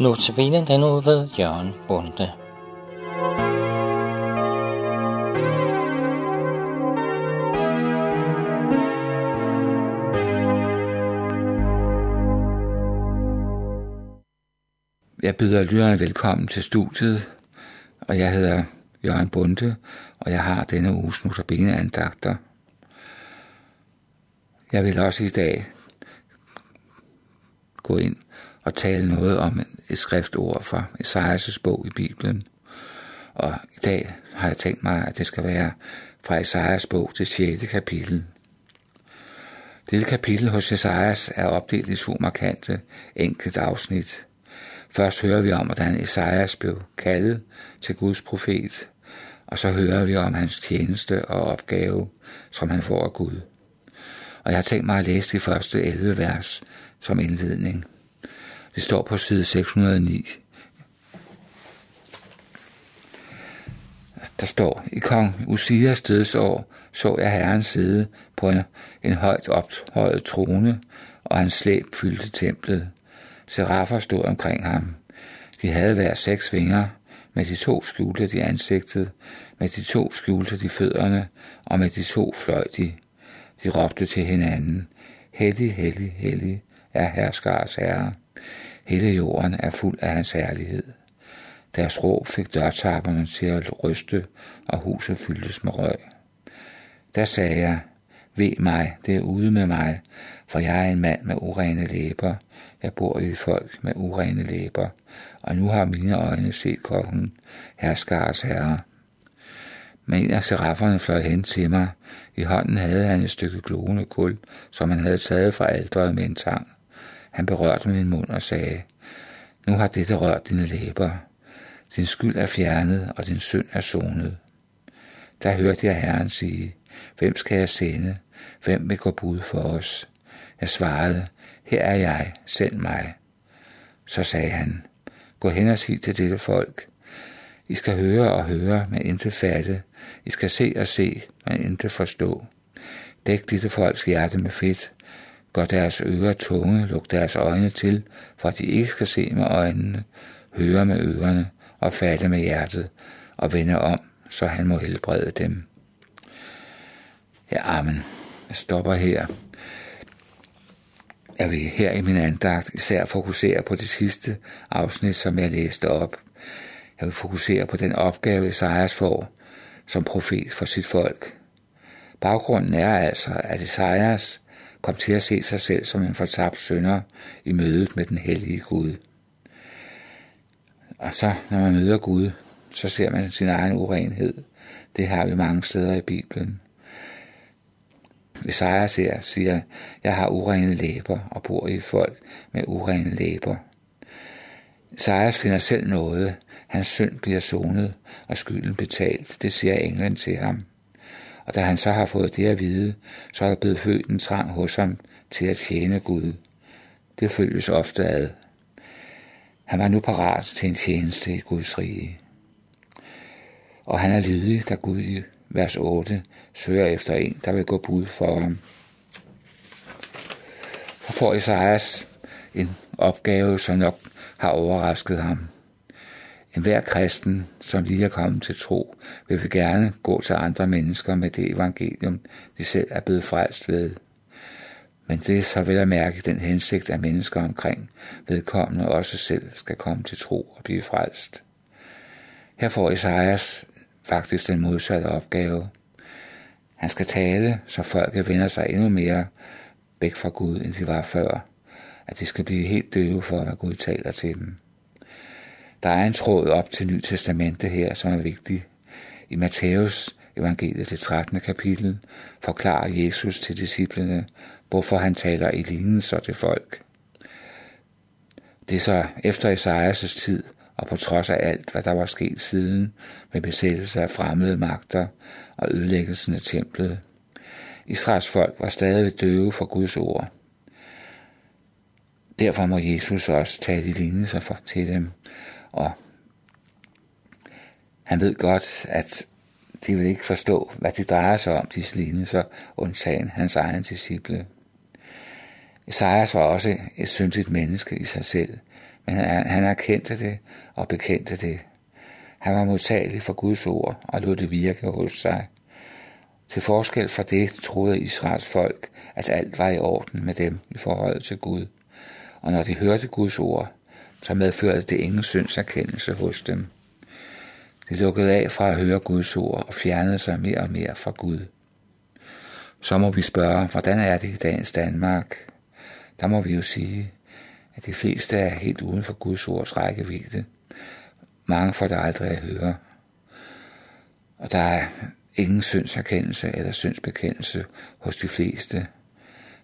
Notabene den ud ved Jørgen Bunde. Jeg byder lytterne velkommen til studiet, og jeg hedder Jørgen Bunde, og jeg har denne uges notabene andagter. Jeg vil også i dag gå ind og tale noget om et skriftord fra Esajas' bog i Bibelen. Og i dag har jeg tænkt mig, at det skal være fra Esajas bog til 6. kapitel. Dette kapitel hos Esajas er opdelt i to markante enkelte afsnit. Først hører vi om, hvordan Esajas blev kaldet til Guds profet, og så hører vi om hans tjeneste og opgave, som han får af Gud. Og jeg har tænkt mig at læse de første 11 vers som indledning. Det står på side 609. Der står, i kong Usias dødsår så jeg herren sidde på en, en højt ophøjet trone, og hans slæb fyldte templet. Seraffer stod omkring ham. De havde hver seks vinger, med de to skjulte de ansigtet, med de to skjulte de fødderne, og med de to fløj de. De råbte til hinanden, Hellig, hellig, hellig er herskars herre. Hele jorden er fuld af hans herlighed. Deres råb fik dørtapperne til at ryste, og huset fyldtes med røg. Der sagde jeg, ved mig, det er ude med mig, for jeg er en mand med urene læber. Jeg bor i folk med urene læber, og nu har mine øjne set kongen, herskars herre. Men en af serafferne fløj hen til mig. I hånden havde han et stykke glående kul, som han havde taget fra alderet med en tang. Han berørte min mund og sagde, Nu har dette rørt dine læber. Din skyld er fjernet, og din synd er sonet. Der hørte jeg Herren sige, Hvem skal jeg sende? Hvem vil gå bud for os? Jeg svarede, Her er jeg, send mig. Så sagde han, Gå hen og sig til dette folk. I skal høre og høre, men intet fatte. I skal se og se, men intet forstå. Dæk dette folks hjerte med fedt, Gør deres ører tunge, luk deres øjne til, for at de ikke skal se med øjnene, høre med ørerne og fatte med hjertet og vende om, så han må helbrede dem. Ja, amen. Jeg stopper her. Jeg vil her i min andagt især fokusere på det sidste afsnit, som jeg læste op. Jeg vil fokusere på den opgave, Esajas får som profet for sit folk. Baggrunden er altså, at Esajas kom til at se sig selv som en fortabt sønder i mødet med den hellige Gud. Og så, når man møder Gud, så ser man sin egen urenhed. Det har vi mange steder i Bibelen. Isaiah ser, siger, jeg har urene læber og bor i et folk med urene læber. Isaias finder selv noget. Hans synd bliver sonet, og skylden betalt. Det siger englen til ham. Og da han så har fået det at vide, så er der blevet født en trang hos ham til at tjene Gud. Det følges ofte ad. Han var nu parat til en tjeneste i Guds rige. Og han er lydig, da Gud i vers 8 søger efter en, der vil gå bud for ham. Så får Isaias en opgave, som nok har overrasket ham. En hver kristen, som lige er kommet til tro, vil vi gerne gå til andre mennesker med det evangelium, de selv er blevet frelst ved. Men det er så vel at mærke den hensigt, at mennesker omkring vedkommende også selv skal komme til tro og blive frelst. Her får Esajas faktisk den modsatte opgave. Han skal tale, så folket vender sig endnu mere væk fra Gud, end de var før. At de skal blive helt døve for, hvad Gud taler til dem. Der er en tråd op til Ny Testamente her, som er vigtig. I Matthæus evangeliet, det 13. kapitel, forklarer Jesus til disciplene, hvorfor han taler i lignelser til folk. Det er så efter Esajas' tid, og på trods af alt, hvad der var sket siden med besættelse af fremmede magter og ødelæggelsen af templet. Israels folk var stadig døve for Guds ord. Derfor må Jesus også tale i lignelser for, til dem, og han ved godt, at de vil ikke forstå, hvad det drejer sig om, disse lignelser, undtagen hans egen disciple. Esajas var også et syndigt menneske i sig selv, men han, han erkendte det og bekendte det. Han var modtagelig for Guds ord og lod det virke hos sig. Til forskel fra det troede Israels folk, at alt var i orden med dem i forhold til Gud. Og når de hørte Guds ord, så medførte det ingen syndserkendelse hos dem. De lukkede af fra at høre Guds ord og fjernede sig mere og mere fra Gud. Så må vi spørge, hvordan er det i dagens Danmark? Der må vi jo sige, at de fleste er helt uden for Guds ords rækkevidde. Mange får det aldrig at høre. Og der er ingen syndserkendelse eller syndsbekendelse hos de fleste.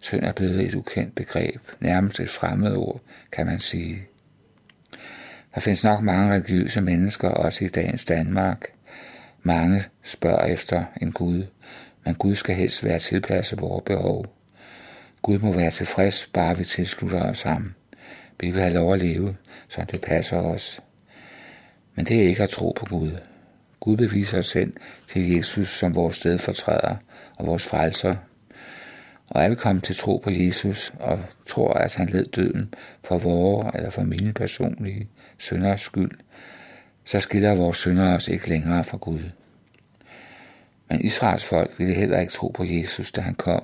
Synd er blevet et ukendt begreb, nærmest et fremmed ord, kan man sige. Der findes nok mange religiøse mennesker, også i dagens Danmark. Mange spørger efter en Gud, men Gud skal helst være tilpasset vores behov. Gud må være tilfreds, bare vi tilslutter os ham. Vi vil have lov at leve, så det passer os. Men det er ikke at tro på Gud. Gud beviser os selv til Jesus som vores stedfortræder og vores frelser. Og er vi kommet til tro på Jesus og tror, at han led døden for vores eller for mine personlige synders skyld, så skiller vores synder os ikke længere fra Gud. Men Israels folk ville heller ikke tro på Jesus, da han kom,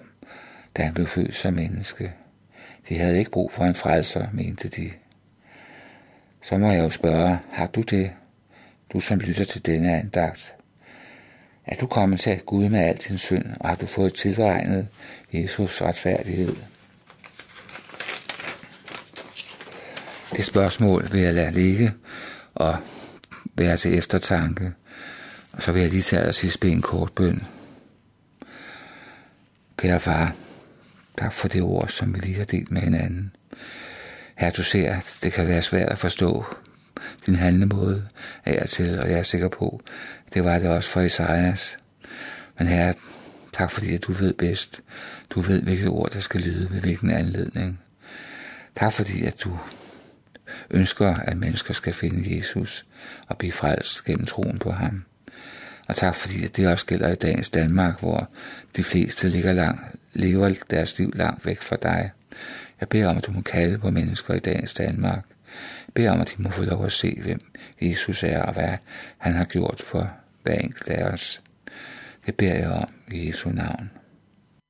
da han blev født som menneske. De havde ikke brug for en frelser, mente de. Så må jeg jo spørge, har du det? Du som lytter til denne andagt. Er du kommet til Gud med al din synd, og har du fået tilregnet Jesus retfærdighed? Det spørgsmål vil jeg lade ligge og være til eftertanke. Og så vil jeg lige tage og sidst bede en kort bøn. Kære far, tak for det ord, som vi lige har delt med hinanden. Her du ser, at det kan være svært at forstå din handlemåde af og til, og jeg er sikker på, at det var det også for Isaias. Men her, tak fordi at du ved bedst. Du ved, hvilke ord der skal lyde ved hvilken anledning. Tak fordi at du ønsker, at mennesker skal finde Jesus og blive frelst gennem troen på ham. Og tak fordi at det også gælder i dagens Danmark, hvor de fleste ligger lang, lever deres liv langt væk fra dig. Jeg beder om, at du må kalde på mennesker i dagens Danmark. Jeg beder om, at de må få lov at se, hvem Jesus er og hvad han har gjort for hver enkelt af os. Det beder jeg om i Jesu navn.